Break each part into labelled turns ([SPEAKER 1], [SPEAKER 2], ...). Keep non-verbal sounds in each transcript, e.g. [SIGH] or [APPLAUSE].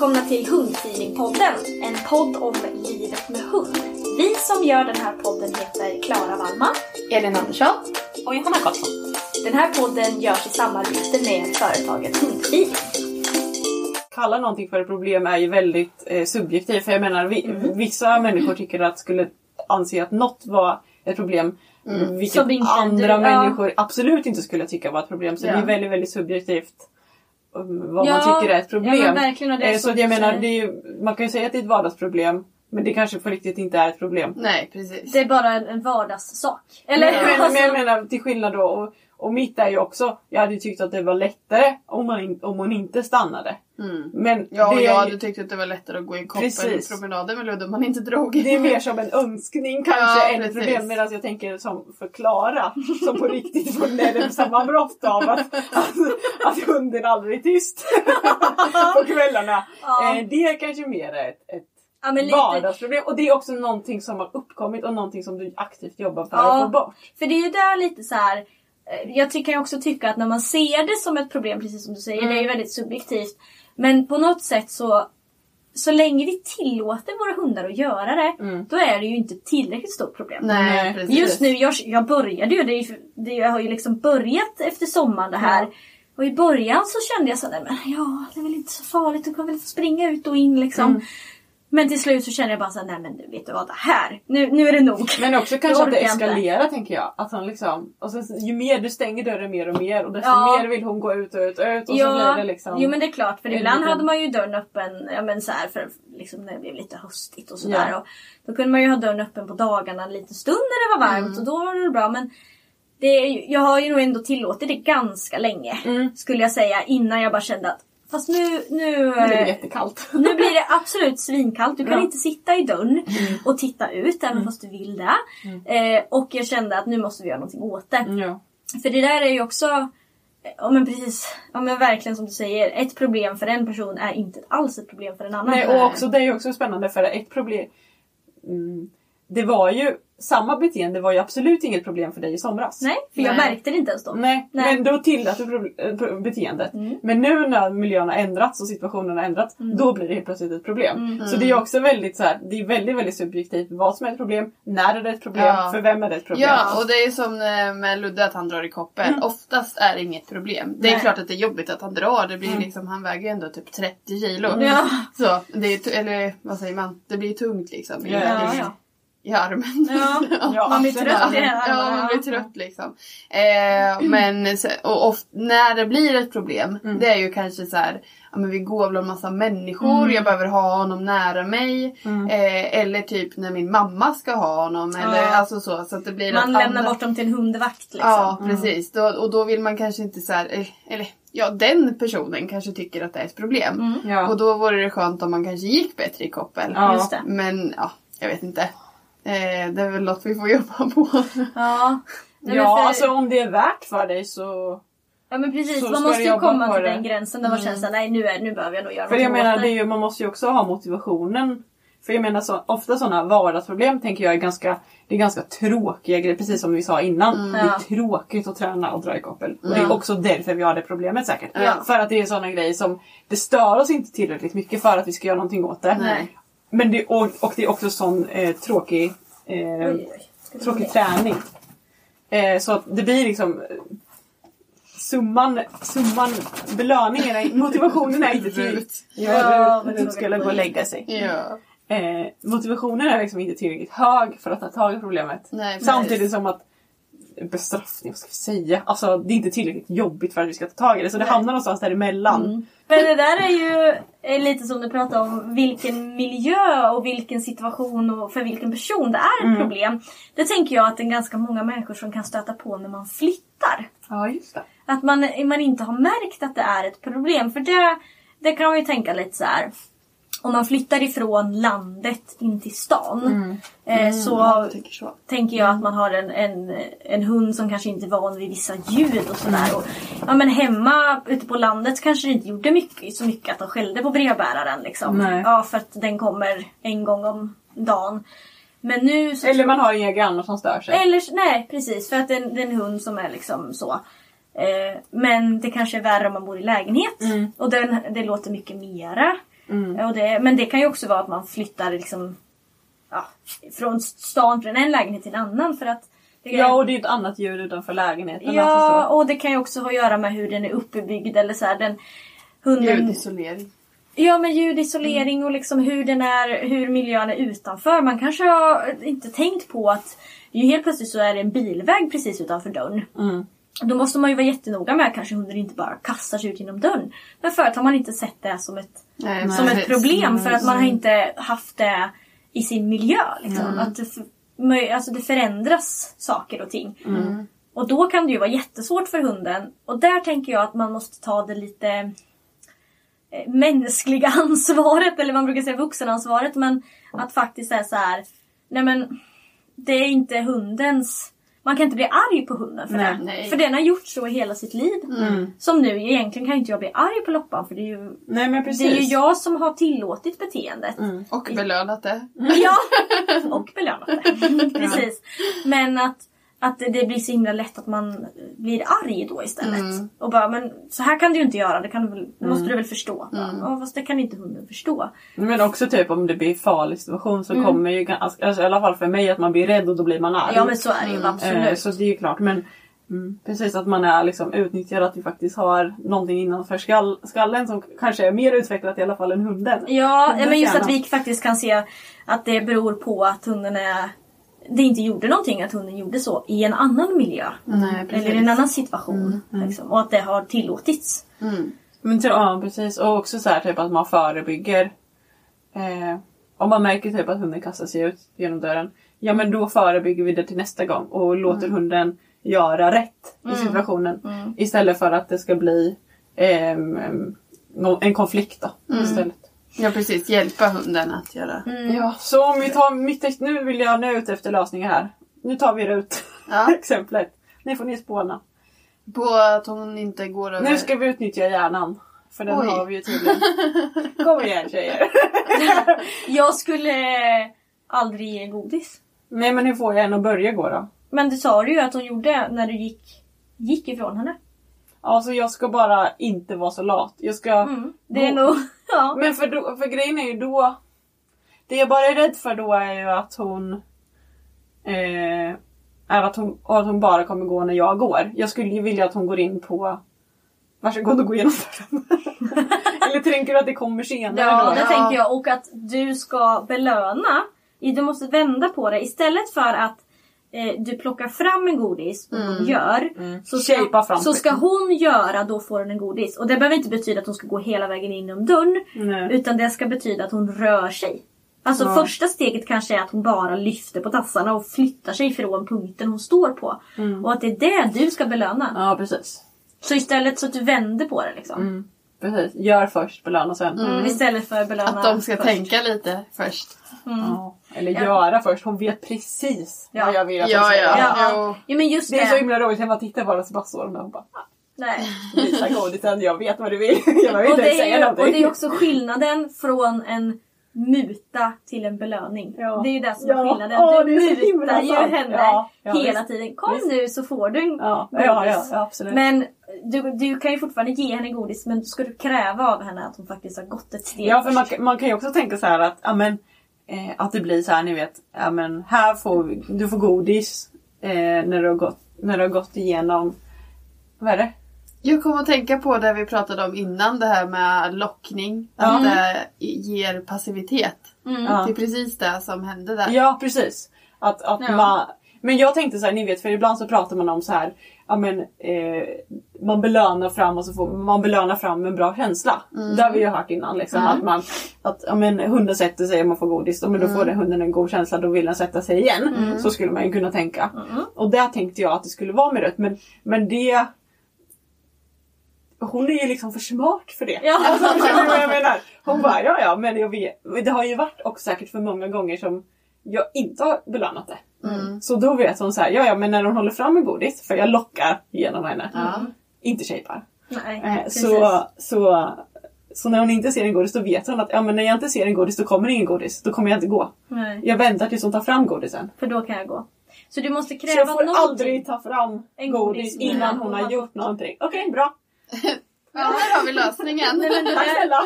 [SPEAKER 1] Välkomna till Hundfeelingpodden, en podd om livet med hund. Vi som gör den här podden heter Klara Wallman.
[SPEAKER 2] Elin Andersson.
[SPEAKER 1] Och Johanna Karlsson. Den här podden görs i samarbete med företaget Hundfeeling.
[SPEAKER 3] kalla någonting för ett problem är ju väldigt eh, subjektivt. För jag menar, vi, vissa människor tycker att skulle anse att något var ett problem. Vilket
[SPEAKER 1] Som inte
[SPEAKER 3] andra
[SPEAKER 1] du- ja.
[SPEAKER 3] människor absolut inte skulle tycka var ett problem. Så
[SPEAKER 1] Ja.
[SPEAKER 3] det är väldigt, väldigt subjektivt vad
[SPEAKER 1] Ja,
[SPEAKER 3] man tycker är ett problem.
[SPEAKER 1] ja, men verkligen, och det är
[SPEAKER 3] Eh,
[SPEAKER 1] så
[SPEAKER 3] så jag menar,
[SPEAKER 1] säger.
[SPEAKER 3] det är ju, man kan ju säga att det är ett vardagsproblem. Men det kanske på riktigt inte är ett problem.
[SPEAKER 2] Nej, precis.
[SPEAKER 1] Det är bara en, en vardagssak. Eller?
[SPEAKER 3] Men, men,
[SPEAKER 1] Alltså,
[SPEAKER 3] jag menar till skillnad då. Och, och mitt är ju också, jag hade ju tyckt att det var lättare om, man om hon inte stannade.
[SPEAKER 2] Mm.
[SPEAKER 3] Men
[SPEAKER 2] Ja, och jag hade tyckt att det var lättare att gå i promenader med Ludde om man inte drog.
[SPEAKER 3] det är mer som en önskning [LAUGHS] kanske
[SPEAKER 2] Ja,
[SPEAKER 3] än ett problem. Medan jag tänker som för Klara som på riktigt får nervsammanbrott av att, att, att hunden aldrig är tyst [LAUGHS] på kvällarna.
[SPEAKER 1] Ja.
[SPEAKER 3] Eh, det är kanske mer ett, ett
[SPEAKER 1] ja, men lite,
[SPEAKER 3] vardagsproblem. Och det är också någonting som har uppkommit och någonting som du aktivt jobbar för
[SPEAKER 1] Ja.
[SPEAKER 3] att få bort.
[SPEAKER 1] För det är ju där lite så här. Eh, Jag tycker jag också tycka att när man ser det som ett problem, precis som du säger, det är ju väldigt subjektivt. Men på något sätt så så länge vi tillåter våra hundar att göra det, då är det ju inte tillräckligt stort problem.
[SPEAKER 2] Nej, precis.
[SPEAKER 1] Just nu, jag, jag började ju, det, ju- det, jag har ju liksom börjat efter sommaren det här. Och i början så kände jag så nej men ja, det är väl inte så farligt, du kan väl få springa ut och in liksom. Men till slut så kände jag bara så här, nej men vet du vad, det här, nu, nu är det nog.
[SPEAKER 3] Men också kanske att det
[SPEAKER 1] jag inte.
[SPEAKER 3] eskalerar tänker jag. Att han liksom, och sen, ju mer du stänger dörren mer och mer och desto
[SPEAKER 1] Ja.
[SPEAKER 3] mer vill hon gå ut och ut och ut. Och så blir det liksom...
[SPEAKER 1] jo men det är klart för ibland
[SPEAKER 3] liten-
[SPEAKER 1] hade man ju dörren öppen ja, men så här, för liksom när det blev lite höstigt och sådär.
[SPEAKER 3] Ja.
[SPEAKER 1] Och då kunde man ju ha dörren öppen på dagarna en liten stund när det var varmt
[SPEAKER 3] Mm.
[SPEAKER 1] och då var det bra. Men det jag har ju nog ändå tillåtit det ganska länge
[SPEAKER 3] Mm.
[SPEAKER 1] skulle jag säga innan jag bara kände att fast nu, nu,
[SPEAKER 3] Nu är det
[SPEAKER 1] eh,
[SPEAKER 3] jättekallt. [LAUGHS]
[SPEAKER 1] nu blir det absolut svinkallt. Du kan
[SPEAKER 3] Ja.
[SPEAKER 1] inte sitta i dörren och titta ut även fast du vill det. Eh, och jag kände att nu måste vi göra någonting åt det.
[SPEAKER 3] Ja.
[SPEAKER 1] För det där är ju också, ja men precis, ja men verkligen som du säger, ett problem för en person är inte alls ett problem för en annan.
[SPEAKER 3] Nej, och också, det är ju också spännande för ett problem. Mm, det var ju, samma beteende var ju absolut inget problem för dig i somras.
[SPEAKER 1] Nej, för jag
[SPEAKER 2] Nej.
[SPEAKER 1] märkte det inte ens då.
[SPEAKER 3] Nej,
[SPEAKER 1] Nej.
[SPEAKER 3] men då tillät du eh, beteendet.
[SPEAKER 1] Mm.
[SPEAKER 3] Men nu när miljön har ändrats och situationen har ändrats, då blir det helt plötsligt ett problem. Så det är också väldigt så här, det är väldigt, väldigt subjektivt vad som är ett problem, när är det ett problem,
[SPEAKER 2] Ja.
[SPEAKER 3] för vem är det ett problem.
[SPEAKER 2] Ja, och det är som eh, med Ludde att han drar i koppen. Oftast är det inget problem. Det är
[SPEAKER 3] Nej.
[SPEAKER 2] klart att det är jobbigt att han drar. Det blir liksom, han väger ju ändå typ 30 kilo.
[SPEAKER 1] Ja.
[SPEAKER 2] Så, det är, eller vad säger man? Det blir tungt liksom.
[SPEAKER 3] Ja,
[SPEAKER 1] ja.
[SPEAKER 2] I armen.
[SPEAKER 1] Ja, [LAUGHS]
[SPEAKER 3] Ja,
[SPEAKER 1] man blir trött i den
[SPEAKER 2] Ja, man blir trött liksom. Eh, men och of, när det blir ett problem,
[SPEAKER 3] Mm.
[SPEAKER 2] det är ju kanske så här, ja men vi går bland massa människor,
[SPEAKER 1] Mm.
[SPEAKER 2] jag behöver ha honom nära mig.
[SPEAKER 3] Mm.
[SPEAKER 2] Eh, eller typ när min mamma ska ha honom. Eller
[SPEAKER 1] Ja.
[SPEAKER 2] alltså så. så att det blir
[SPEAKER 1] Man
[SPEAKER 2] att
[SPEAKER 1] lämnar
[SPEAKER 2] andra-
[SPEAKER 1] bort dem till en hundvakt liksom.
[SPEAKER 2] Ja, precis. Då, och då vill man kanske inte så här, eh, eller ja, den personen kanske tycker att det är ett problem.
[SPEAKER 1] Mm.
[SPEAKER 3] Ja.
[SPEAKER 2] Och då vore det skönt om man kanske gick bättre i koppel.
[SPEAKER 3] Ja.
[SPEAKER 1] Just det.
[SPEAKER 2] Men ja, jag vet inte. Eh, det är väl något vi får jobba på.
[SPEAKER 1] Ja. Nej,
[SPEAKER 3] Ja,
[SPEAKER 1] för-
[SPEAKER 3] alltså om det är värt för dig så...
[SPEAKER 1] ja men precis,
[SPEAKER 3] så
[SPEAKER 1] man måste ju komma till
[SPEAKER 3] det.
[SPEAKER 1] den gränsen där man känner såhär, nej nu, är, nu behöver jag nog göra
[SPEAKER 3] För jag menar,
[SPEAKER 1] åt
[SPEAKER 3] det är ju, man måste ju också ha motivationen. För jag menar, så, ofta sådana vardagsproblem tänker jag är ganska, det är ganska tråkiga grejer, precis som vi sa innan. Det är tråkigt att träna och dra i koppel. Och det är också därför vi har det problemet säkert.
[SPEAKER 2] Ja.
[SPEAKER 3] För att det är sådana grejer som, det stör oss inte tillräckligt mycket för att vi ska göra någonting åt det.
[SPEAKER 2] Nej.
[SPEAKER 3] Men det, och, och det är också sån eh, tråkig, eh,
[SPEAKER 1] Oj, oj,
[SPEAKER 3] tråkig träning. Eh, så att det blir liksom Summan, summan, belöningen, motivationen är inte till...
[SPEAKER 2] Rut.
[SPEAKER 3] Ja, Rut skulle gå och lägga sig.
[SPEAKER 2] Ja.
[SPEAKER 3] Eh, motivationen är liksom inte tillräckligt hög för att ta tag i problemet.
[SPEAKER 2] Nej.
[SPEAKER 3] Samtidigt som att bestraffning, vad ska vi säga? Alltså det är inte tillräckligt jobbigt för att vi ska ta tag i det. Så det
[SPEAKER 2] Nej.
[SPEAKER 3] hamnar någonstans däremellan.
[SPEAKER 1] Mm. Men det där är ju är lite som du pratade om, vilken miljö och vilken situation och för vilken person det är ett
[SPEAKER 3] Mm.
[SPEAKER 1] problem. Det tänker jag att det är ganska många människor som kan stöta på när man flyttar.
[SPEAKER 3] Ja, just det.
[SPEAKER 1] Att man, man inte har märkt att det är ett problem. För det, det kan man ju tänka lite så här. Om man flyttar ifrån landet in till stan.
[SPEAKER 3] Mm.
[SPEAKER 1] Eh, så
[SPEAKER 2] Jag tänker så.
[SPEAKER 1] tänker jag att man har en, en, en hund som kanske inte är van vid vissa ljud och sådär. Och, ja, men hemma ute på landet kanske det inte gjorde mycket, så mycket att de skällde på brevbäraren. Liksom.
[SPEAKER 3] Nej.
[SPEAKER 1] Ja, för att den kommer en gång om dagen. Men nu så
[SPEAKER 3] Eller man har inga grannar som stör sig.
[SPEAKER 1] eller, nej precis, för att det är, en, det är en hund som är liksom så. Eh, men det kanske är värre om man bor i lägenhet.
[SPEAKER 3] Mm.
[SPEAKER 1] Och den, det låter mycket mera.
[SPEAKER 3] Mm.
[SPEAKER 1] Och det, men det kan ju också vara att man flyttar liksom, ja, från stan från en lägenhet till en annan. För att det kan,
[SPEAKER 3] Ja, och det är ett annat ljud utanför lägenheten.
[SPEAKER 1] ja,
[SPEAKER 3] Alltså så.
[SPEAKER 1] och det kan ju också ha att göra med hur den är uppbyggd. Eller så här, den, hunden,
[SPEAKER 2] Ljudisolering.
[SPEAKER 1] Ja men ljudisolering och liksom hur den är, hur miljön är utanför. Man kanske har inte tänkt på att ju helt plötsligt så är det en bilväg precis utanför dörren.
[SPEAKER 3] Mm.
[SPEAKER 1] Då måste man ju vara jättenoga med kanske hunden inte bara kastar sig ut genom dörren. Men förut har man inte sett det som ett,
[SPEAKER 2] Nej,
[SPEAKER 1] som ett problem för att man har inte haft det i sin miljö. Liksom. Att det, alltså det förändras saker och ting. Och då kan det ju vara jättesvårt för hunden. Och där tänker jag att man måste ta det lite eh, mänskliga [LAUGHS] ansvaret, eller man brukar säga vuxenansvaret, men att faktiskt är så här. Nej men, det är inte hundens... Man kan inte bli arg på hunden för
[SPEAKER 3] Nej.
[SPEAKER 1] det.
[SPEAKER 2] Nej.
[SPEAKER 1] För den har gjort så hela sitt liv.
[SPEAKER 3] Mm.
[SPEAKER 1] Som nu, egentligen kan inte jag bli arg på Loppan för det är ju,
[SPEAKER 3] Nej men precis.
[SPEAKER 1] det är ju jag som har tillåtit beteendet.
[SPEAKER 3] Mm.
[SPEAKER 2] Och belönat det.
[SPEAKER 1] Ja! [LAUGHS] Och belönat det. Precis. Men att, att det blir så himla lätt att man blir arg då istället.
[SPEAKER 2] Mm.
[SPEAKER 1] Och bara, men så här kan du ju inte göra, det, kan du väl, det måste du väl förstå. Ja, fast det kan inte hunden förstå.
[SPEAKER 3] Men också typ om det blir farlig situation så kommer ju ganska, alltså, i alla fall för mig att man blir rädd och då blir man arg.
[SPEAKER 1] Ja men så är det ju
[SPEAKER 3] Eh,
[SPEAKER 1] absolut.
[SPEAKER 3] så det är ju klart. Men mm, precis att man är liksom utnyttjad, att vi faktiskt har någonting innanför skall, skallen som kanske är mer utvecklat i alla fall än hunden.
[SPEAKER 1] Ja,
[SPEAKER 3] Hundens
[SPEAKER 1] ja, men just
[SPEAKER 3] hjärna.
[SPEAKER 1] att vi faktiskt kan se att det beror på att hunden är det inte gjorde någonting att hunden gjorde så i en annan miljö.
[SPEAKER 2] Nej.
[SPEAKER 1] Eller i en annan situation. Liksom, och att det har tillåtits.
[SPEAKER 2] Mm.
[SPEAKER 3] Men ja precis. Och också så här typ att man förebygger. Eh, om man märker typ att hunden kastar sig ut genom dörren. Ja men då förebygger vi det till nästa gång och låter hunden göra rätt i situationen. Istället för att det ska bli nå- en konflikt då. Istället.
[SPEAKER 2] Ja precis, hjälpa hunden att göra.
[SPEAKER 3] Ja, så om vi tar mitt Nu vill jag nu ut efter lösningar här. Nu tar vi ut
[SPEAKER 2] Ja. [LAUGHS]
[SPEAKER 3] exemplet. Nu får ni spåna.
[SPEAKER 2] På att hon inte går över...
[SPEAKER 3] Nu ska vi utnyttja hjärnan. För den
[SPEAKER 2] Oj.
[SPEAKER 3] har vi ju tydligen. [LAUGHS] Kom igen tjejer. [LAUGHS]
[SPEAKER 1] Jag skulle aldrig ge godis.
[SPEAKER 3] Nej men hur får jag henne att börja gå då?
[SPEAKER 1] Men det sa du ju att hon gjorde när du gick, gick ifrån henne.
[SPEAKER 3] Alltså jag ska bara inte vara så lat. Jag ska...
[SPEAKER 1] Mm. Det är nog... [LAUGHS] Ja.
[SPEAKER 3] Men för, då, för grejen är ju då... Det jag bara är rädd för då är ju att hon... Eh, är att hon, att hon bara kommer gå när jag går. Jag skulle ju vilja att hon går in på... Varsågod och gå igenom dörren. [LAUGHS] Eller tänker du att det kommer senare
[SPEAKER 1] Ja,
[SPEAKER 3] då?
[SPEAKER 1] det
[SPEAKER 2] Ja.
[SPEAKER 1] tänker jag. Och att du ska belöna Du måste vända på det. Istället för att eh, du plockar fram en godis och hon gör. Så ska,
[SPEAKER 3] fram
[SPEAKER 1] så ska hon göra, då får hon en godis. Och det behöver inte betyda att hon ska gå hela vägen in genom dörren.
[SPEAKER 3] Nej.
[SPEAKER 1] Utan det ska betyda att hon rör sig. Alltså
[SPEAKER 3] Ja.
[SPEAKER 1] första steget kanske är att hon bara lyfter på tassarna och flyttar sig från punkten hon står på. Och att det är det du ska belöna.
[SPEAKER 3] Ja, precis.
[SPEAKER 1] Så istället så att du vänder på det liksom.
[SPEAKER 3] Precis. Gör först, belöna sen.
[SPEAKER 1] Mm. Istället för belöna
[SPEAKER 2] Att de ska
[SPEAKER 1] först.
[SPEAKER 2] tänka lite först.
[SPEAKER 3] Ja. Eller göra först. Hon vet precis
[SPEAKER 1] Ja.
[SPEAKER 3] vad jag vill att
[SPEAKER 2] Ja,
[SPEAKER 3] hon ska
[SPEAKER 2] ja.
[SPEAKER 3] göra.
[SPEAKER 1] Ja, ja men just
[SPEAKER 3] Det är så
[SPEAKER 1] det.
[SPEAKER 3] himla roligt. Jag bara tittar på det och så bara står hon där och bara "Ah,
[SPEAKER 1] Nej.
[SPEAKER 3] visa godisen. Jag vet vad du vill. [LAUGHS] Jag behöver
[SPEAKER 1] Och
[SPEAKER 3] inte
[SPEAKER 1] det,
[SPEAKER 3] säga
[SPEAKER 1] ju,
[SPEAKER 3] någonting.
[SPEAKER 1] och det är också skillnaden från en muta till en belöning.
[SPEAKER 3] Ja.
[SPEAKER 1] Det är ju det som
[SPEAKER 3] Ja.
[SPEAKER 1] är skillnaden.
[SPEAKER 3] Åh,
[SPEAKER 1] du
[SPEAKER 3] det
[SPEAKER 1] mutar ju henne
[SPEAKER 3] Ja, ja,
[SPEAKER 1] hela
[SPEAKER 3] visst.
[SPEAKER 1] tiden. Kom
[SPEAKER 3] Visst.
[SPEAKER 1] nu så får du en
[SPEAKER 3] Ja, ja, ja, ja, absolut.
[SPEAKER 1] Men du, du kan ju fortfarande ge henne godis men ska du kräva av henne att hon faktiskt har gått ett steg
[SPEAKER 3] Ja, för man, man kan ju också tänka så här att, ja, men, eh, att det blir så här, ni vet, ja, men, här får vi, du får godis eh, när, du har gått, när du har gått igenom, vad är det?
[SPEAKER 2] Jag kommer att tänka på det vi pratade om innan, det här med lockning.
[SPEAKER 3] Ja.
[SPEAKER 2] Att det ger passivitet.
[SPEAKER 1] Mm.
[SPEAKER 2] Det är precis det som hände där.
[SPEAKER 3] Ja, precis. Att, att
[SPEAKER 1] Ja.
[SPEAKER 3] man, men jag tänkte så här, ni vet, för ibland så pratar man om så här, ja men eh, man belönar fram och så får man belöna fram en bra känsla. Det har vi ju hört innan liksom att man, att ja men hunden sätter sig och man får godis, men då får den hunden en god känsla, då vill den sätta sig igen. Så skulle man ju kunna tänka. Och där tänkte jag att det skulle vara med rött, men, men det hon är ju liksom för smart för det.
[SPEAKER 1] Ja. [LAUGHS]
[SPEAKER 3] Alltså, förstår du vad jag menar? Hon bara, ja ja, men jag vet. Det har ju varit också säkert för många gånger som jag inte har belönat det. Så då vet hon så här, ja ja, men när hon håller fram en godis, för jag lockar genom henne.
[SPEAKER 2] Ja.
[SPEAKER 3] Inte shapar.
[SPEAKER 1] Nej,
[SPEAKER 3] Eh, så, så, så när hon inte ser en godis då vet hon att ja, men när jag inte ser en godis då kommer ingen godis. Då kommer jag inte gå.
[SPEAKER 1] Nej,
[SPEAKER 3] Jag väntar tills hon tar fram godisen.
[SPEAKER 1] för då kan jag gå. Så du måste
[SPEAKER 3] Så
[SPEAKER 1] kräva
[SPEAKER 3] jag får
[SPEAKER 1] någonting.
[SPEAKER 3] aldrig ta fram
[SPEAKER 1] En
[SPEAKER 3] godis
[SPEAKER 1] godis
[SPEAKER 3] innan hon
[SPEAKER 1] hon
[SPEAKER 3] har
[SPEAKER 1] har
[SPEAKER 3] gjort någonting. Okej, bra. [LAUGHS]
[SPEAKER 2] Ja, här har vi lösningen.
[SPEAKER 1] Nej, men det där,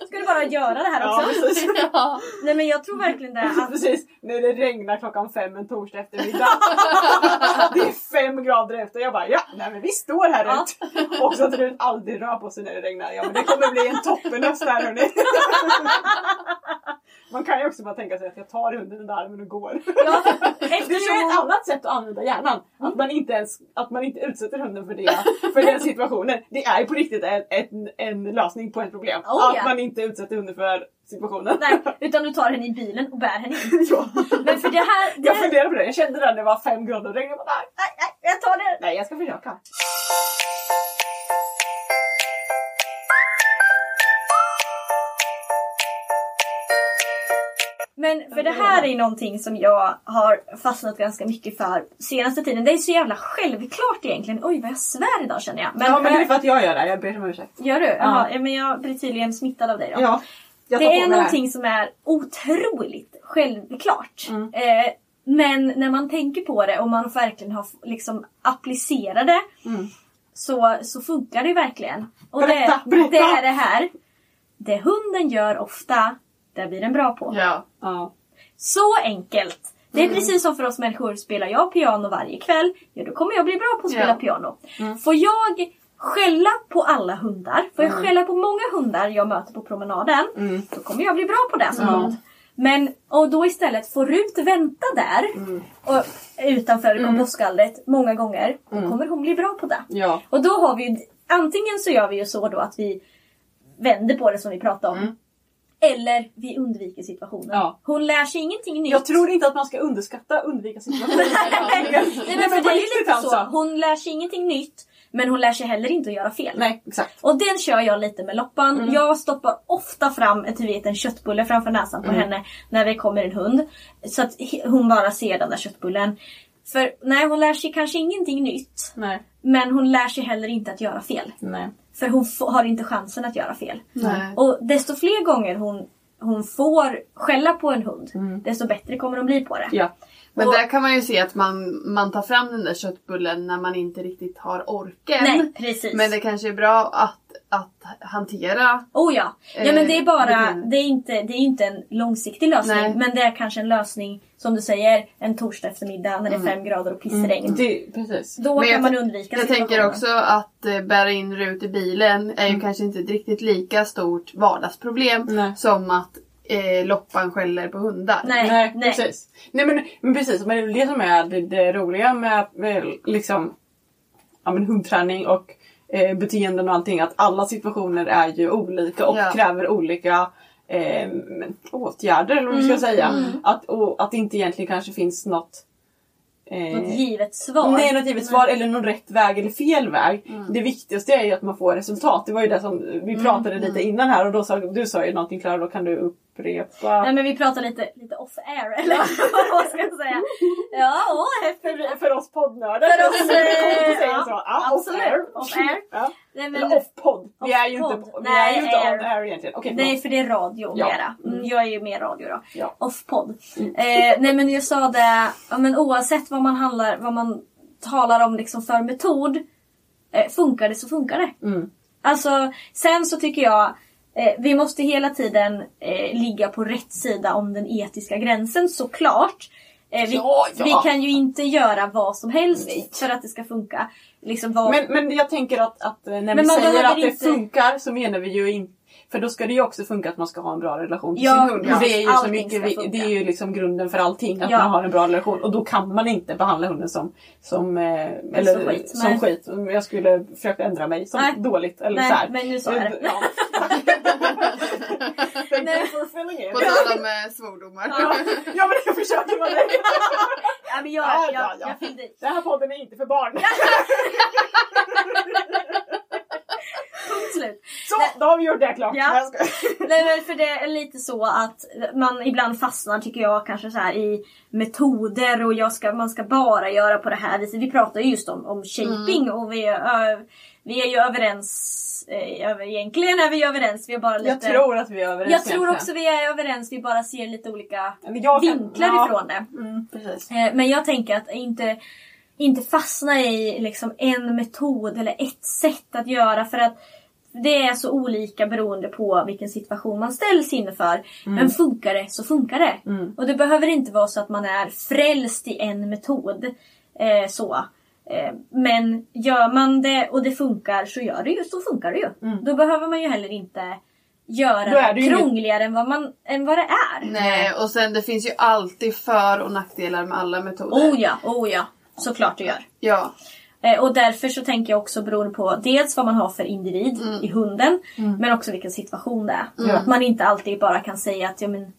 [SPEAKER 1] [LAUGHS] ska du bara göra det här
[SPEAKER 3] Ja,
[SPEAKER 1] också?
[SPEAKER 3] precis. [LAUGHS]
[SPEAKER 2] ja.
[SPEAKER 1] Nej men jag tror verkligen det. Att,
[SPEAKER 3] Precis, när det regnar klockan fem en torsdag eftermiddag. [LAUGHS] det är fem grader efter. Jag bara, ja, nej men vi står här
[SPEAKER 1] Ja.
[SPEAKER 3] ute. Och så att Rut aldrig rör på sig när det regnar. Ja men det kommer bli en toppenhöst här hörni. Man kan ju också bara tänka sig att jag tar hunden under armen och går.
[SPEAKER 1] ja, [LAUGHS]
[SPEAKER 3] Det är ju
[SPEAKER 1] eftersom
[SPEAKER 3] ett annat sätt att använda hjärnan. Att man inte, ens, att man inte utsätter hunden för, det, för den situationen. Det är på riktigt en, en, en lösning på ett problem.
[SPEAKER 1] Oh,
[SPEAKER 3] att
[SPEAKER 1] ja.
[SPEAKER 3] man inte utsätter hunden för situationen.
[SPEAKER 1] Nej, utan du tar henne i bilen och bär henne in. [LAUGHS]
[SPEAKER 3] ja.
[SPEAKER 1] Men för det här... Det
[SPEAKER 3] Jag funderade på det. Jag kände det när det var fem grader och regn. Jag bara, nej,
[SPEAKER 1] nej, jag tar det.
[SPEAKER 3] nej, jag ska försöka.
[SPEAKER 1] Men för det här är någonting som jag har fastnat ganska mycket för senaste tiden. Det är så jävla självklart egentligen. Oj vad jag svär idag känner jag.
[SPEAKER 3] Men, ja, men det är för att jag gör det. Jag ber om ursäkt.
[SPEAKER 1] Gör du? Jaha, ja. men jag blir tydligen smittad av dig då.
[SPEAKER 3] Ja, jag
[SPEAKER 1] Det är
[SPEAKER 3] det
[SPEAKER 1] någonting som är otroligt självklart.
[SPEAKER 3] Mm.
[SPEAKER 1] Eh, men när man tänker på det och man verkligen har liksom applicerat det
[SPEAKER 3] Mm.
[SPEAKER 1] så, så funkar det verkligen. Och
[SPEAKER 3] Berätta,
[SPEAKER 1] det,
[SPEAKER 3] berätta!
[SPEAKER 1] det är det här. Det hunden gör ofta, det blir den bra på.
[SPEAKER 2] Ja.
[SPEAKER 3] Ja.
[SPEAKER 1] Så enkelt! Det
[SPEAKER 3] Mm.
[SPEAKER 1] är precis som för oss människor. Spelar jag piano varje kväll, ja då kommer jag bli bra på att spela
[SPEAKER 2] Ja.
[SPEAKER 1] piano.
[SPEAKER 3] Mm.
[SPEAKER 1] Får jag skälla på alla hundar, får jag skälla på många hundar jag möter på promenaden,
[SPEAKER 3] Mm.
[SPEAKER 1] då kommer jag bli bra på det som hund. Men och då istället får Rut vänta där
[SPEAKER 3] Mm.
[SPEAKER 1] och, utanför kompostsgallret många gånger, då
[SPEAKER 3] Mm.
[SPEAKER 1] kommer hon bli bra på det.
[SPEAKER 3] Ja.
[SPEAKER 1] Och då har vi ju, antingen så gör vi ju så då att vi vänder på det som vi pratade om. Eller vi undviker situationen.
[SPEAKER 3] Ja.
[SPEAKER 1] Hon lär sig ingenting nytt.
[SPEAKER 3] Jag tror inte att man ska underskatta undvika situationer. [LAUGHS]
[SPEAKER 1] Nej, men för det är lite
[SPEAKER 3] alltså.
[SPEAKER 1] så. Hon lär sig ingenting nytt. Men hon lär sig heller inte att göra fel.
[SPEAKER 3] Nej, exakt.
[SPEAKER 1] Och den kör jag lite med loppan.
[SPEAKER 3] Mm.
[SPEAKER 1] Jag stoppar ofta fram du vet, en köttbulle framför näsan på
[SPEAKER 3] Mm.
[SPEAKER 1] henne när det kommer en hund. Så att hon bara ser den där köttbullen. För nej, hon lär sig kanske ingenting nytt.
[SPEAKER 3] Nej.
[SPEAKER 1] Men hon lär sig heller inte att göra fel.
[SPEAKER 3] Nej.
[SPEAKER 1] För hon har inte chansen att göra fel.
[SPEAKER 2] Nej.
[SPEAKER 1] Och desto fler gånger hon, hon får skälla på en hund,
[SPEAKER 3] Mm.
[SPEAKER 1] desto bättre kommer de bli på det.
[SPEAKER 3] Ja.
[SPEAKER 2] Men
[SPEAKER 1] Och-
[SPEAKER 2] där kan man ju se att man, man tar fram den där köttbullen när man inte riktigt har orken.
[SPEAKER 1] Nej, precis.
[SPEAKER 2] Men det kanske är bra att, att hantera.
[SPEAKER 1] Oh ja. ja men det är
[SPEAKER 2] Eh,
[SPEAKER 1] bara, det är inte, det är inte en långsiktig lösning.
[SPEAKER 2] Nej.
[SPEAKER 1] Men det är kanske en lösning, som du säger, en torsdag eftermiddag när det är
[SPEAKER 2] Mm.
[SPEAKER 1] fem grader och pissregn.
[SPEAKER 3] Det, precis.
[SPEAKER 1] Då
[SPEAKER 2] Men
[SPEAKER 1] kan man undvika
[SPEAKER 2] Jag tänker också att eh, bära in Rut i bilen är ju kanske inte ett riktigt lika stort vardagsproblem
[SPEAKER 3] Nej.
[SPEAKER 2] som att eh, Loppan skäller på hundar.
[SPEAKER 1] Nej,
[SPEAKER 3] Nej,
[SPEAKER 1] nej.
[SPEAKER 3] precis. Nej men, men precis, men det är det som är det, det roliga med, med liksom, ja, men hundträning och eh, beteenden och allting. Att alla situationer är ju olika och
[SPEAKER 2] Ja.
[SPEAKER 3] kräver olika eh, åtgärder eller vad man ska säga. Att, och att det inte egentligen kanske finns något eh,
[SPEAKER 1] Något givet svar.
[SPEAKER 3] Nej, något givet svar eller någon rätt väg eller fel väg. Det viktigaste är ju att man får resultat. Det var ju det som vi pratade lite innan här och då sa du sa ju någonting Klara, då kan du upprepa.
[SPEAKER 1] Nej men vi pratar lite, lite off air eller [LAUGHS] vad ska jag säga? Ja, åh.
[SPEAKER 3] För, för oss poddnördar.
[SPEAKER 1] För oss,
[SPEAKER 3] coolt att säga
[SPEAKER 1] ja,
[SPEAKER 3] så. Ja,
[SPEAKER 1] absolut.
[SPEAKER 3] Off air.
[SPEAKER 1] Off air.
[SPEAKER 3] Ja.
[SPEAKER 1] Nej, men,
[SPEAKER 3] Eller off-podd. Vi är ju inte, vi är ju
[SPEAKER 1] Nej,
[SPEAKER 3] inte
[SPEAKER 1] air.
[SPEAKER 3] on air egentligen. Okej,
[SPEAKER 1] Nej för det är radio
[SPEAKER 3] Ja.
[SPEAKER 1] mera. Mm, jag är ju mer radio då.
[SPEAKER 3] Ja.
[SPEAKER 1] Off-podd. Eh, nej men jag sa det, ja, men oavsett vad man handlar, vad man talar om liksom för metod. Eh, funkar det så funkar det.
[SPEAKER 3] Mm.
[SPEAKER 1] Alltså sen så tycker jag eh, vi måste hela tiden eh, ligga på rätt sida om den etiska gränsen såklart. Eh, vi,
[SPEAKER 3] Ja, ja.
[SPEAKER 1] vi kan ju inte göra vad som helst för att det ska funka. Liksom vad,
[SPEAKER 3] Men, men jag tänker att, att eh, när
[SPEAKER 1] Men
[SPEAKER 3] vi säger att det
[SPEAKER 1] inte-
[SPEAKER 3] funkar så menar vi ju inte för då ska det ju också funka att man ska ha en bra relation till
[SPEAKER 1] Ja,
[SPEAKER 3] sin hund.
[SPEAKER 1] ja.
[SPEAKER 3] det är ju så
[SPEAKER 1] Allting
[SPEAKER 3] mycket, det är ju liksom grunden för allting. Att
[SPEAKER 1] Ja.
[SPEAKER 3] man har en bra relation. Och då kan man inte behandla hunden som, som, eh, eller,
[SPEAKER 1] Som skit,
[SPEAKER 3] som
[SPEAKER 1] nej.
[SPEAKER 3] skit. Jag skulle försöka ändra mig som
[SPEAKER 1] Nej.
[SPEAKER 3] dåligt. Eller
[SPEAKER 1] Nej,
[SPEAKER 3] så här.
[SPEAKER 1] men nu sa jag det.
[SPEAKER 3] Ja. [LAUGHS]
[SPEAKER 2] På tal om eh, svordomar.
[SPEAKER 3] Ja, ja men jag försöker vara det. [LAUGHS]
[SPEAKER 1] ja, men jag,
[SPEAKER 3] Ja,
[SPEAKER 1] jag,
[SPEAKER 3] ja, ja.
[SPEAKER 1] jag i.
[SPEAKER 3] Den här podden är inte för barn. [LAUGHS]
[SPEAKER 1] Punkt slut.
[SPEAKER 3] Så, då har vi gjort det klart.
[SPEAKER 1] Ja.
[SPEAKER 3] Nej, jag. [LAUGHS]
[SPEAKER 1] Nej men för det är lite så att man ibland fastnar tycker jag kanske så här i metoder och jag ska, man ska bara göra på det här viset. Vi pratar ju just om, om shaping och vi, ö, vi är ju överens. Eh, egentligen är vi överens. Vi är bara lite...
[SPEAKER 3] Jag tror att vi är överens
[SPEAKER 1] jag tror också vi är överens. Vi bara ser lite olika
[SPEAKER 3] kan-
[SPEAKER 1] vinklar
[SPEAKER 3] ja.
[SPEAKER 1] ifrån det.
[SPEAKER 3] Mm.
[SPEAKER 1] Eh, Men jag tänker att inte, inte fastna i liksom en metod eller ett sätt att göra för att det är så olika beroende på vilken situation man ställs inför. Men funkar det så funkar det. Och det behöver inte vara så att man är frälst i en metod. Eh, så. Eh, men gör man det och det funkar så gör det ju, så funkar det ju. Då behöver man ju heller inte göra det
[SPEAKER 3] det ju
[SPEAKER 1] krångligare än vad, man, än vad det är.
[SPEAKER 2] Nej, och sen det finns ju alltid för och nackdelar med alla metoder.
[SPEAKER 1] Oh ja, oh ja. Såklart det gör.
[SPEAKER 2] Ja.
[SPEAKER 1] Eh, Och därför så tänker jag också beroende på dels vad man har för individ i hunden. Men också vilken situation det är. Att man inte alltid bara kan säga att ja, men,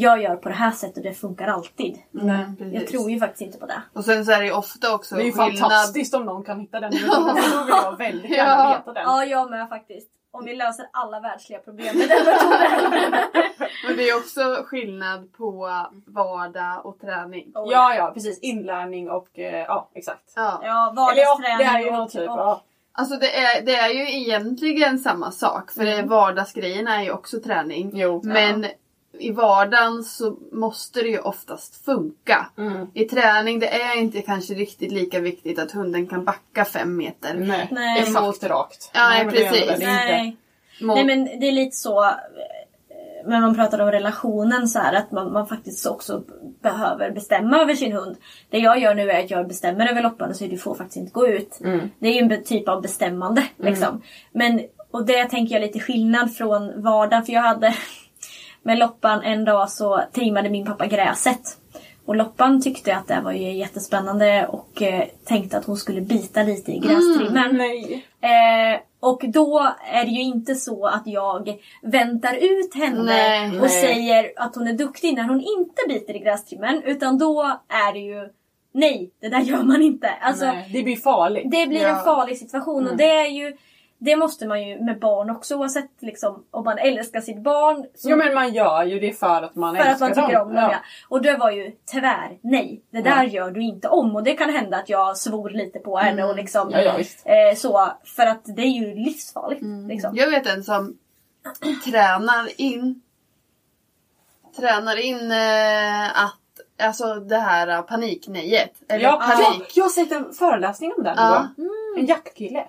[SPEAKER 1] jag gör på det här sättet och det funkar alltid.
[SPEAKER 3] Nej.
[SPEAKER 2] Precis.
[SPEAKER 1] Jag tror ju faktiskt inte på det.
[SPEAKER 2] Och sen så är det ju ofta också
[SPEAKER 3] Det är ju
[SPEAKER 2] skillnad.
[SPEAKER 3] fantastiskt om någon kan hitta den metoden. Då vill jag [LAUGHS] väldigt gärna
[SPEAKER 2] Ja.
[SPEAKER 3] veta den.
[SPEAKER 1] Ja, jag med faktiskt. Om vi löser alla världsliga problem med den metoden. [LAUGHS]
[SPEAKER 2] Men det är också skillnad på vardag och träning.
[SPEAKER 1] Oh,
[SPEAKER 3] Ja, ja, precis. Inlärning och eh, ja, exakt.
[SPEAKER 2] Ja.
[SPEAKER 1] Ja,
[SPEAKER 3] Eller ja,
[SPEAKER 1] vardagsträning
[SPEAKER 3] det är ju
[SPEAKER 1] och-
[SPEAKER 3] någon typ.
[SPEAKER 1] och-
[SPEAKER 3] Ja.
[SPEAKER 2] Alltså det är, det är ju egentligen samma sak. För det vardagsgrejerna är ju också träning.
[SPEAKER 3] Jo.
[SPEAKER 2] Men i vardagen så måste det ju oftast funka.
[SPEAKER 3] Mm.
[SPEAKER 2] I träning det är inte kanske riktigt lika viktigt att hunden kan backa fem meter.
[SPEAKER 3] Nej,
[SPEAKER 1] Nej.
[SPEAKER 3] emot rakt.
[SPEAKER 2] Ja,
[SPEAKER 3] Nej, men
[SPEAKER 2] precis.
[SPEAKER 3] det.
[SPEAKER 1] Nej.
[SPEAKER 2] Mot-
[SPEAKER 1] Nej men det är lite så eh, när man pratar om relationen så här att man, man faktiskt också behöver bestämma över sin hund. Det jag gör nu är att jag bestämmer över loppan och säger du får faktiskt inte gå ut. Det är ju en typ av bestämmande. Liksom. Men, och det tänker jag lite skillnad från vardagen för jag hade med loppan en dag så trimmade min pappa gräset. Och Loppan tyckte att det var ju jättespännande och eh, tänkte att hon skulle bita lite i grästrimmern.
[SPEAKER 3] Nej.
[SPEAKER 1] Eh, och då är det ju inte så att jag väntar ut henne
[SPEAKER 2] Nej,
[SPEAKER 1] och
[SPEAKER 3] nej.
[SPEAKER 1] säger att hon är duktig när hon inte biter i grästrimmen. Utan då är det ju nej, det där gör man inte. Alltså,
[SPEAKER 3] Nej, det blir farligt.
[SPEAKER 1] det blir
[SPEAKER 2] Ja.
[SPEAKER 1] en farlig situation och det är ju det måste man ju med barn också oavsett liksom, om man älskar sitt barn. så-
[SPEAKER 3] Jo men man gör ju det för att man
[SPEAKER 1] för att
[SPEAKER 3] älskar
[SPEAKER 1] man tycker
[SPEAKER 3] dem.
[SPEAKER 1] om dem ja. Och det var ju tvär nej. Det där
[SPEAKER 3] Ja.
[SPEAKER 1] gör du inte om. Och det kan hända att jag svor lite på henne och liksom
[SPEAKER 3] Mm. Ja, ja, visst.
[SPEAKER 1] eh, så. För att det är ju livsfarligt.
[SPEAKER 3] Mm.
[SPEAKER 1] Liksom.
[SPEAKER 2] Jag vet en som tränar in tränar in eh, att Alltså det här paniknejet. Eller
[SPEAKER 3] Ja,
[SPEAKER 2] panik.
[SPEAKER 3] jag, jag har sett en föreläsning om den
[SPEAKER 2] Ja.
[SPEAKER 3] ja. En jaktkille.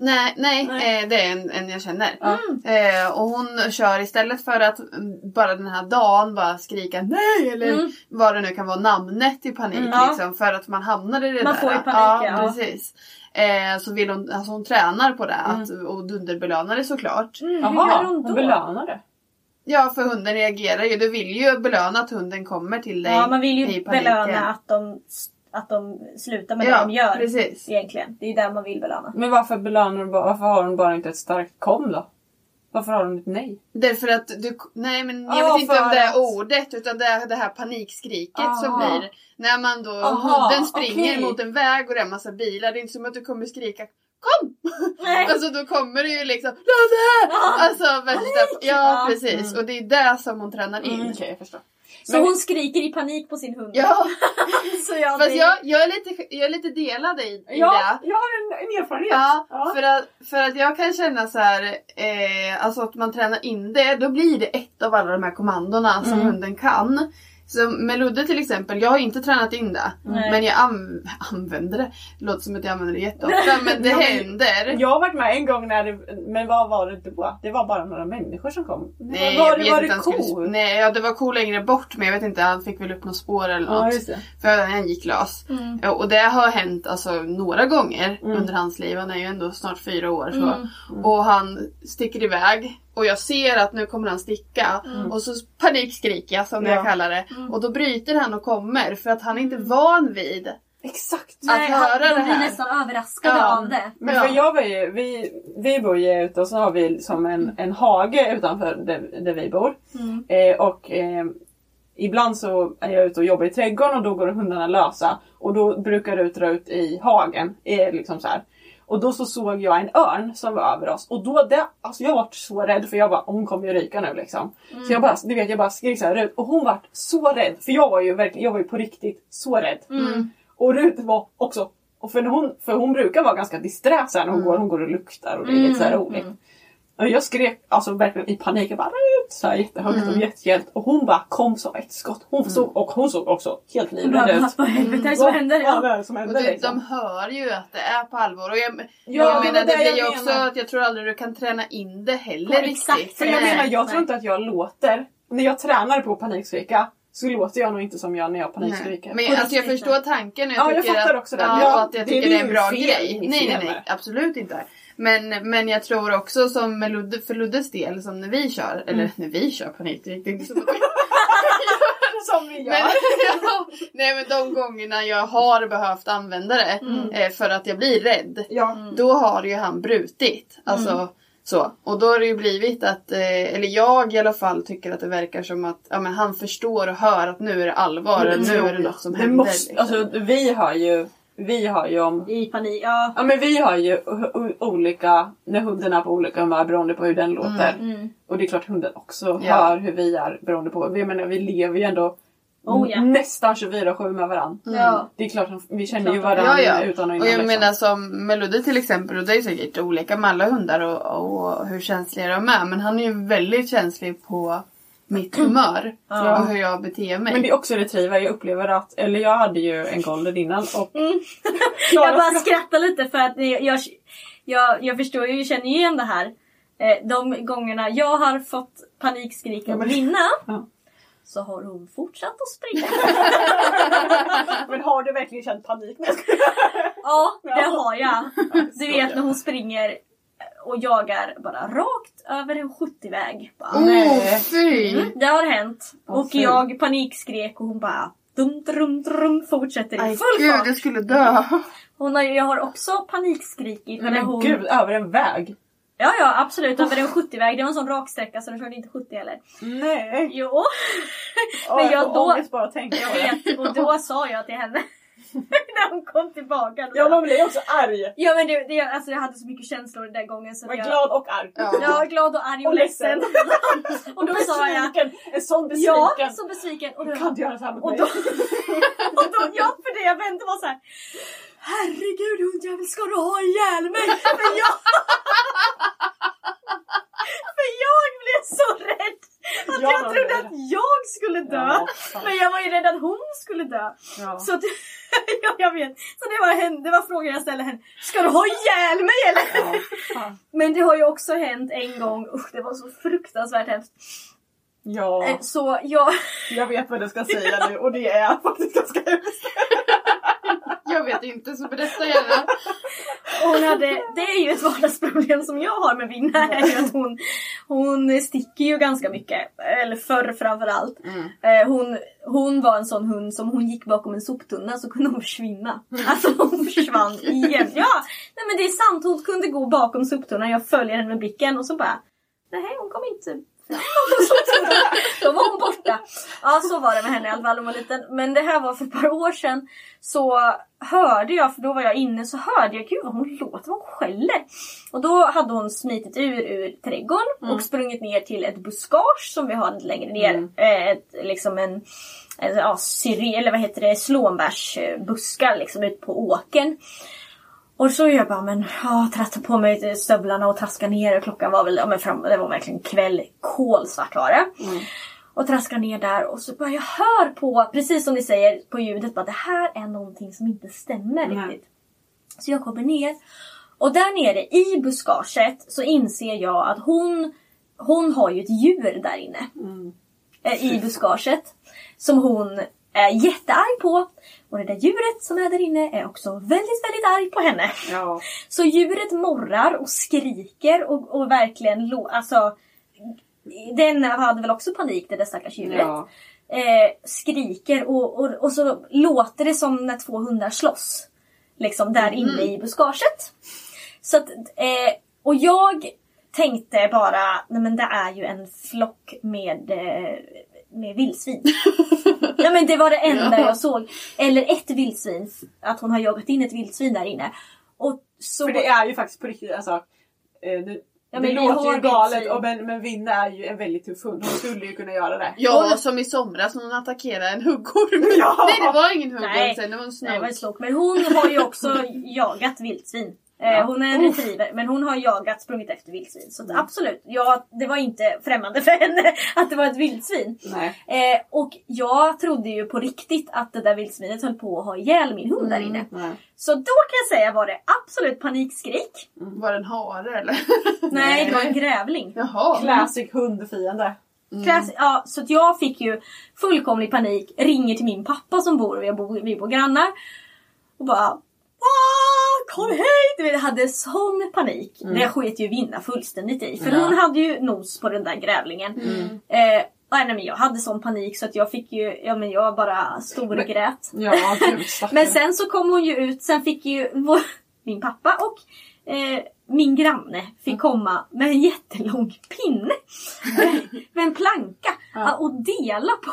[SPEAKER 3] Nej.
[SPEAKER 2] Nej, nej. Eh, det är en, en jag känner.
[SPEAKER 3] Ja.
[SPEAKER 2] Eh, och hon kör istället för att mm, bara den här dagen bara skrika nej eller
[SPEAKER 1] Mm.
[SPEAKER 2] vad det nu kan vara namnet i panik.
[SPEAKER 1] Mm, ja.
[SPEAKER 2] liksom, för att man hamnar i det
[SPEAKER 1] Man
[SPEAKER 2] där.
[SPEAKER 1] får ju panik, ja.
[SPEAKER 2] precis. Eh, så vill hon, alltså hon tränar på det att, och dunderbelönar det såklart.
[SPEAKER 1] Mm, hur
[SPEAKER 3] Jaha,
[SPEAKER 1] gör hon då?
[SPEAKER 3] hon belönar det.
[SPEAKER 2] Ja, för hunden reagerar ju. Du vill ju belöna att hunden kommer till dig
[SPEAKER 1] Ja, man vill
[SPEAKER 2] i
[SPEAKER 1] ju belöna att de, att de slutar med
[SPEAKER 2] Ja,
[SPEAKER 1] det de gör.
[SPEAKER 2] precis.
[SPEAKER 1] Egentligen. Det är där man vill belöna.
[SPEAKER 3] Men varför belönar du bara, varför har hon bara inte ett starkt kom då? Varför har hon ett nej?
[SPEAKER 2] Därför att du... Nej men jag
[SPEAKER 3] Ja,
[SPEAKER 2] vet inte om det är ordet utan det är det här panikskriket som
[SPEAKER 3] Aha.
[SPEAKER 2] blir. När man då,
[SPEAKER 3] Aha,
[SPEAKER 2] hunden springer
[SPEAKER 3] okej.
[SPEAKER 2] mot en väg och det är en massa bilar. Det är inte som att du kommer skrika Kom!
[SPEAKER 1] Nej.
[SPEAKER 2] Alltså då kommer det ju liksom Ludde! Alltså värsta... Ja
[SPEAKER 1] Ja.
[SPEAKER 2] precis. Och det är det som hon tränar in.
[SPEAKER 3] Mm, Okej, jag förstår.
[SPEAKER 1] Så
[SPEAKER 3] Men-
[SPEAKER 1] hon skriker i panik på sin hund.
[SPEAKER 2] Ja, [LAUGHS]
[SPEAKER 1] så jag,
[SPEAKER 2] fast
[SPEAKER 1] det-
[SPEAKER 2] jag, jag, är lite, jag är lite delad i, i
[SPEAKER 3] Ja,
[SPEAKER 2] det.
[SPEAKER 3] jag har en, en erfarenhet.
[SPEAKER 2] Ja, För, att, för att jag kan känna så här, eh, alltså att man tränar in det, då blir det ett av alla de här kommandona som
[SPEAKER 3] Mm.
[SPEAKER 2] hunden kan. Så med Ludde till exempel, jag har inte tränat in det.
[SPEAKER 1] Nej.
[SPEAKER 2] Men jag anv- [LAUGHS] använder det. Det låter som att jag använder det jätteofta [LAUGHS] men det
[SPEAKER 3] Ja,
[SPEAKER 2] händer.
[SPEAKER 3] Jag har varit med en gång när det, men vad var det då? Det var bara några människor som kom.
[SPEAKER 2] Nej,
[SPEAKER 3] var
[SPEAKER 2] jag
[SPEAKER 3] var det
[SPEAKER 2] han skulle-
[SPEAKER 3] ko?
[SPEAKER 2] Nej, ja, det var ko längre bort men jag vet inte, han fick väl upp något spår eller
[SPEAKER 3] Ja,
[SPEAKER 2] något.
[SPEAKER 3] det.
[SPEAKER 2] För han gick lös.
[SPEAKER 1] Mm.
[SPEAKER 2] Ja, och det har hänt alltså, några gånger
[SPEAKER 3] Mm.
[SPEAKER 2] under hans liv. Han är ju ändå snart fyra år. Så.
[SPEAKER 1] Mm.
[SPEAKER 2] Och han sticker iväg. Och jag ser att nu kommer han sticka. Och så panikskriker jag som
[SPEAKER 3] Ja.
[SPEAKER 2] jag kallar det. Och då bryter han och kommer. För att han är inte van vid.
[SPEAKER 3] Exakt!
[SPEAKER 1] Nej,
[SPEAKER 2] att
[SPEAKER 1] han-
[SPEAKER 2] höra
[SPEAKER 1] de
[SPEAKER 2] det
[SPEAKER 1] blir
[SPEAKER 2] här.
[SPEAKER 1] nästan överraskade
[SPEAKER 2] Ja.
[SPEAKER 1] av det.
[SPEAKER 3] Men för jag var ju, vi, vi bor ju ute och så har vi som en, en hage utanför där, där vi bor.
[SPEAKER 1] Mm.
[SPEAKER 3] Eh, och eh, ibland så är jag ute och jobbar i trädgården och då går hundarna lösa. Och då brukar det dra ut i hagen. Eh, liksom så här. Och då så såg jag en örn som var över oss. Och då, det, alltså jag var så rädd för jag bara, hon kommer ju ryka nu liksom. Så jag bara, du vet jag bara skrek så här Rut. Och hon var så rädd. För jag var ju verkligen, jag var ju på riktigt så rädd.
[SPEAKER 2] Mm.
[SPEAKER 3] Och Rut var också och för, hon, för hon brukar vara ganska disträ när hon går. Hon går och luktar och det är lite så här roligt. Och jag skrek alltså verkligen i panik. Jag bara Rut! Så här jättehögt och jättehjälpt. Och hon bara kom som ett skott. Hon såg, och hon såg också helt livrädd ut.
[SPEAKER 1] Vad helvete är det som händer?
[SPEAKER 3] Vad
[SPEAKER 1] Ja.
[SPEAKER 3] det som
[SPEAKER 2] Och
[SPEAKER 3] händer
[SPEAKER 2] det,
[SPEAKER 3] liksom?
[SPEAKER 2] de hör ju att det är på allvar. Och jag,
[SPEAKER 3] Ja,
[SPEAKER 2] jag menar det
[SPEAKER 3] det
[SPEAKER 2] blir ju
[SPEAKER 3] jag
[SPEAKER 2] också
[SPEAKER 3] menar.
[SPEAKER 2] att jag tror aldrig du kan träna in det heller
[SPEAKER 1] Ja,
[SPEAKER 2] riktigt.
[SPEAKER 1] exakt.
[SPEAKER 3] För jag menar, jag
[SPEAKER 1] Nej.
[SPEAKER 3] tror inte att jag låter. När jag tränar på panikskrika så låter jag nog inte som jag när jag panikskriker.
[SPEAKER 2] Men alltså jag förstår tanken. och
[SPEAKER 3] Ja, jag fattar
[SPEAKER 2] att,
[SPEAKER 3] också det.
[SPEAKER 2] Ja,
[SPEAKER 3] Ja,
[SPEAKER 2] att jag
[SPEAKER 3] det
[SPEAKER 2] tycker
[SPEAKER 3] är
[SPEAKER 2] det är en bra
[SPEAKER 3] fel,
[SPEAKER 2] grej. Nej, nej, nej. Absolut inte. Men, men jag tror också som med Ludde, för Luddes del, som när vi kör,
[SPEAKER 3] Mm.
[SPEAKER 2] eller när vi kör panik, det är inte som [LAUGHS]
[SPEAKER 3] som vi gör.
[SPEAKER 2] Men, ja, nej men de gångerna jag har behövt använda det eh, för att jag blir rädd.
[SPEAKER 3] ja.
[SPEAKER 2] Då har ju han brutit. Alltså så. Och då har det ju blivit att, eh, eller jag i alla fall tycker att det verkar som att ja, men han förstår och hör att nu är det allvar.
[SPEAKER 3] Men
[SPEAKER 2] nu är det något som händer.
[SPEAKER 3] Måste,
[SPEAKER 2] liksom.
[SPEAKER 3] alltså, vi har ju, vi har ju om
[SPEAKER 1] I panik, ja.
[SPEAKER 3] Ja men vi har ju olika, när hunden är på olika humör beroende på hur den låter.
[SPEAKER 1] Mm.
[SPEAKER 3] Och det är klart hunden också
[SPEAKER 2] Ja.
[SPEAKER 3] hör hur vi är beroende på, vi, menar, vi lever ju ändå
[SPEAKER 1] Oh, ja.
[SPEAKER 3] nästan 24-7 med varandra.
[SPEAKER 1] Ja.
[SPEAKER 3] Det är klart att vi känner ju varandra
[SPEAKER 2] Ja, ja.
[SPEAKER 3] utan och
[SPEAKER 2] Och
[SPEAKER 3] innan.
[SPEAKER 2] jag
[SPEAKER 3] liksom.
[SPEAKER 2] menar som med Ludde till exempel, och det är säkert olika med alla hundar och, och hur känsliga de är. Men han är ju väldigt känslig på mitt humör
[SPEAKER 3] Ja.
[SPEAKER 2] och hur jag beter mig.
[SPEAKER 3] Men det är också retriever, jag upplever att, eller jag hade ju en golden innan och
[SPEAKER 1] Mm. [LAUGHS] Jag bara skrattar lite för att jag, jag, jag, förstår ju, jag känner ju igen det här. Eh, De gångerna jag har fått
[SPEAKER 3] men-
[SPEAKER 1] och vinna
[SPEAKER 3] Ja.
[SPEAKER 1] så har hon fortsatt att springa. [LAUGHS]
[SPEAKER 3] Men har du verkligen känt panik?
[SPEAKER 1] Ja, det har jag. Du vet när hon springer och jagar bara rakt över en 70-väg. Bara,
[SPEAKER 2] oh, fy!
[SPEAKER 1] Mm, det har hänt.
[SPEAKER 3] Åh,
[SPEAKER 1] och
[SPEAKER 3] fy.
[SPEAKER 1] jag panikskrek och hon bara dum, drum, drum, fortsätter i
[SPEAKER 2] Aj,
[SPEAKER 1] full
[SPEAKER 2] gud,
[SPEAKER 1] fart.
[SPEAKER 2] jag skulle dö.
[SPEAKER 1] Hon har, jag har också panikskrikit
[SPEAKER 3] Nej
[SPEAKER 1] när
[SPEAKER 3] men
[SPEAKER 1] hon...
[SPEAKER 3] gud, över en väg?
[SPEAKER 1] Ja, ja absolut. Över en 70-väg. Det var en sån raksträcka så den körde inte 70 heller.
[SPEAKER 3] Nej!
[SPEAKER 1] Jo. [LAUGHS]
[SPEAKER 3] Åh,
[SPEAKER 1] Men
[SPEAKER 3] jag
[SPEAKER 1] jag då-
[SPEAKER 3] bara att tänka [LAUGHS]
[SPEAKER 1] Jag vet. Och då sa jag till henne. [LAUGHS] när hon kom tillbaka. då-
[SPEAKER 3] Ja man blir också arg.
[SPEAKER 1] ja men det, det, alltså, jag hade så mycket känslor den där gången. Så
[SPEAKER 3] Var
[SPEAKER 1] jag,
[SPEAKER 3] glad och arg.
[SPEAKER 2] Ja.
[SPEAKER 1] Jag var glad och arg och,
[SPEAKER 3] Och ledsen.
[SPEAKER 1] ledsen. [LAUGHS] och då sa jag.
[SPEAKER 3] Besviken! En sån besviken!
[SPEAKER 1] Ja, så besviken. Och då,
[SPEAKER 3] Du kan inte göra så här med
[SPEAKER 1] och
[SPEAKER 3] mig.
[SPEAKER 1] då, [LAUGHS] och då, ja för det jag vände var så här. Herregud hundjävel ska du ha ihjäl mig? För jag, för jag blev så rädd. Jag
[SPEAKER 3] men
[SPEAKER 1] trodde att jag skulle dö.
[SPEAKER 3] Ja.
[SPEAKER 1] Men jag var ju rädd att hon skulle dö.
[SPEAKER 3] Ja.
[SPEAKER 1] Så [LAUGHS] ja, jag vet. Så det var, henne, det var frågan jag ställde henne. Ska du ha ihjäl mig eller? Men det har ju också hänt en gång. Usch det var så fruktansvärt hemskt.
[SPEAKER 3] ja,
[SPEAKER 1] Eh, Så jag...
[SPEAKER 3] jag vet vad du ska säga nu och det är faktiskt ganska hemskt.
[SPEAKER 2] Jag vet inte, så berätta gärna.
[SPEAKER 1] Hon hade, det är ju ett vardagsproblem som jag har med Vinna. Är ju att hon, hon sticker ju ganska mycket. Eller förr framförallt.
[SPEAKER 2] Mm.
[SPEAKER 1] Eh, hon, hon var en sån hund som hon gick bakom en soptunna så kunde hon försvinna. Alltså hon försvann [LAUGHS] igen. Ja, nej men det är sant. Hon kunde gå bakom soptunnan. Jag följer henne med blicken och så bara Nej hon kom inte. [LAUGHS] Då var hon borta. Ja så var det med henne i alla fall. Hon var liten. Men det här var för ett par år sedan. Så hörde jag, för då var jag inne, så hörde jag gud vad hon låter, vad hon skäller. Och då hade hon smitit ur ur trädgården och sprungit ner till ett buskage som vi har lite längre ner. Eh, Ett, liksom en, en ja, syre, eller vad heter det, slånbärsbuskar liksom ut på åkern. Och så jag bara, men ja, trattade på mig stövlarna och traskade ner och klockan var väl, ja men fram, det var verkligen kväll, kolsvart var det. Och traskar ner där och så bara jag hör på, precis som ni säger på ljudet, bara det här är någonting som inte stämmer
[SPEAKER 3] Nej.
[SPEAKER 1] riktigt. Så jag kommer ner och där nere i buskaget så inser jag att hon, hon har ju ett djur där inne. Eh, I buskaget. Som hon är jättearg på. Och det där djuret som är där inne är också väldigt, väldigt arg på henne.
[SPEAKER 3] Ja. [LAUGHS]
[SPEAKER 1] Så djuret morrar och skriker och, och verkligen lo- alltså den hade väl också panik det där stackars djuret.
[SPEAKER 3] Ja.
[SPEAKER 1] Eh, skriker och, och, och så låter det som när två hundar slåss. Liksom där inne i buskaget. Så att, eh, och jag tänkte bara, nej men det är ju en flock med, eh, med vildsvin. [LAUGHS] ja men det var det enda jag såg. Eller ett vildsvin. Att hon har jagat in ett vildsvin där inne. Och så
[SPEAKER 3] För det är ju faktiskt på riktigt, alltså. Eh, nu,
[SPEAKER 1] Ja,
[SPEAKER 3] det låter ju galet och, men, men Vinna är ju en väldigt tuff hund. Hon skulle ju kunna göra det.
[SPEAKER 2] Ja, som i somras när hon attackerade en huggorm. [LAUGHS]
[SPEAKER 3] Ja.
[SPEAKER 2] Nej, det var ingen huggorm
[SPEAKER 1] Nej.
[SPEAKER 2] sen, det var en
[SPEAKER 1] Nej, det var en
[SPEAKER 2] snok.
[SPEAKER 1] Men hon har ju också [LAUGHS] jagat vildsvin. Eh, hon är en retriever men hon har jagat, sprungit efter vildsvin. Så att absolut, ja, det var inte främmande för henne [LAUGHS] att det var ett vildsvin.
[SPEAKER 3] Nej.
[SPEAKER 1] Eh, och jag trodde ju på riktigt att det där vildsvinet höll på att ha ihjäl min hund där inne.
[SPEAKER 3] Nej.
[SPEAKER 1] Så då kan jag säga var det absolut panikskrik.
[SPEAKER 2] Var det en hare eller? [LAUGHS]
[SPEAKER 1] Nej, det var en grävling.
[SPEAKER 2] Jaha.
[SPEAKER 3] Classic hundfiende.
[SPEAKER 1] Klass, ja, så att jag fick ju fullkomlig panik, ringer till min pappa som bor, vi bor, vi bor grannar. Och bara "Ah, Kom hit! Du vet, Jag hade sån panik. Det sket ju Vinna fullständigt i. För hon hade ju nos på den där grävlingen. Eh, nej, men jag hade sån panik så att jag fick ju, ja men jag bara storgrät.
[SPEAKER 3] Ja, gud. [LAUGHS]
[SPEAKER 1] Men sen så kom hon ju ut, sen fick ju vår, min pappa och eh, min granne fick komma med en jättelång pinne. [LAUGHS] med en planka
[SPEAKER 3] Ja.
[SPEAKER 1] och dela på,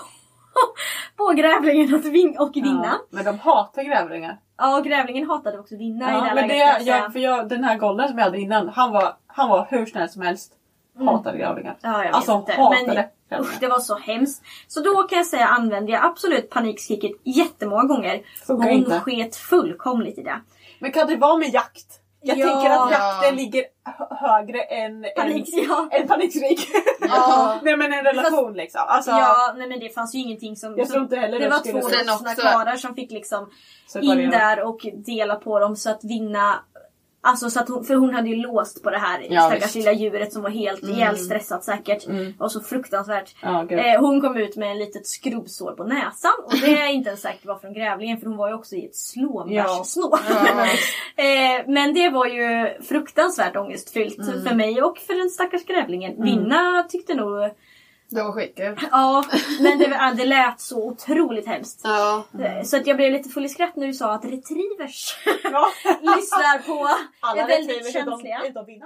[SPEAKER 1] på grävlingen och, vin, och vinna.
[SPEAKER 3] Ja, men de hatar grävlingar.
[SPEAKER 1] Ja, och grävlingen hatade också vinna i det
[SPEAKER 3] Ja,
[SPEAKER 1] här
[SPEAKER 3] men
[SPEAKER 1] läget.
[SPEAKER 3] det,
[SPEAKER 1] jag
[SPEAKER 3] för jag, den här golden som jag hade innan, han var, han var hur snäll som helst. Hatade grävlingar.
[SPEAKER 1] Ja, jag vet
[SPEAKER 3] alltså
[SPEAKER 1] inte.
[SPEAKER 3] hatade
[SPEAKER 1] Men, usch, det var så hemskt. Så då kan jag säga använde jag absolut panikskriket jättemånga gånger.
[SPEAKER 3] Funkar
[SPEAKER 1] hon
[SPEAKER 3] inte.
[SPEAKER 1] sket fullkomligt i det.
[SPEAKER 3] Men kan det vara med jakt? Jag
[SPEAKER 1] Ja.
[SPEAKER 3] tänker att
[SPEAKER 2] Ja.
[SPEAKER 3] jakten ligger hö- högre än,
[SPEAKER 1] Panik,
[SPEAKER 3] än,
[SPEAKER 1] ja.
[SPEAKER 3] än panikskrik.
[SPEAKER 2] Ja. [LAUGHS]
[SPEAKER 3] Nej men en relation liksom. Alltså,
[SPEAKER 1] Ja, nej men det fanns ju ingenting som...
[SPEAKER 3] Jag tror inte heller
[SPEAKER 1] det var två vuxna karlar som fick liksom in där och dela på dem så att vinna Alltså så att hon, för hon hade ju låst på det här
[SPEAKER 2] Ja,
[SPEAKER 1] stackars
[SPEAKER 2] visst.
[SPEAKER 1] lilla djuret som var helt ihjälstressat säkert.
[SPEAKER 3] Mm.
[SPEAKER 1] Var så fruktansvärt.
[SPEAKER 3] Ja.
[SPEAKER 1] Eh, hon kom ut med ett litet skrubbsår på näsan och det är inte ens säkert var från grävlingen för hon var ju också i ett slånbärssnå.
[SPEAKER 2] Ja. [LAUGHS]
[SPEAKER 1] eh, men det var ju fruktansvärt ångestfyllt
[SPEAKER 3] Mm.
[SPEAKER 1] för mig och för den stackars grävlingen. Vinna tyckte nog
[SPEAKER 2] Det var skitkul.
[SPEAKER 1] Ja, men det, det lät så otroligt hemskt.
[SPEAKER 2] Ja.
[SPEAKER 1] Eh, Så att jag blev lite full i skratt när du sa att retrievers [LAUGHS] lyssnar på
[SPEAKER 3] Alla
[SPEAKER 1] är väldigt
[SPEAKER 3] retrievers utom,
[SPEAKER 1] känsliga.
[SPEAKER 3] utom Vinna.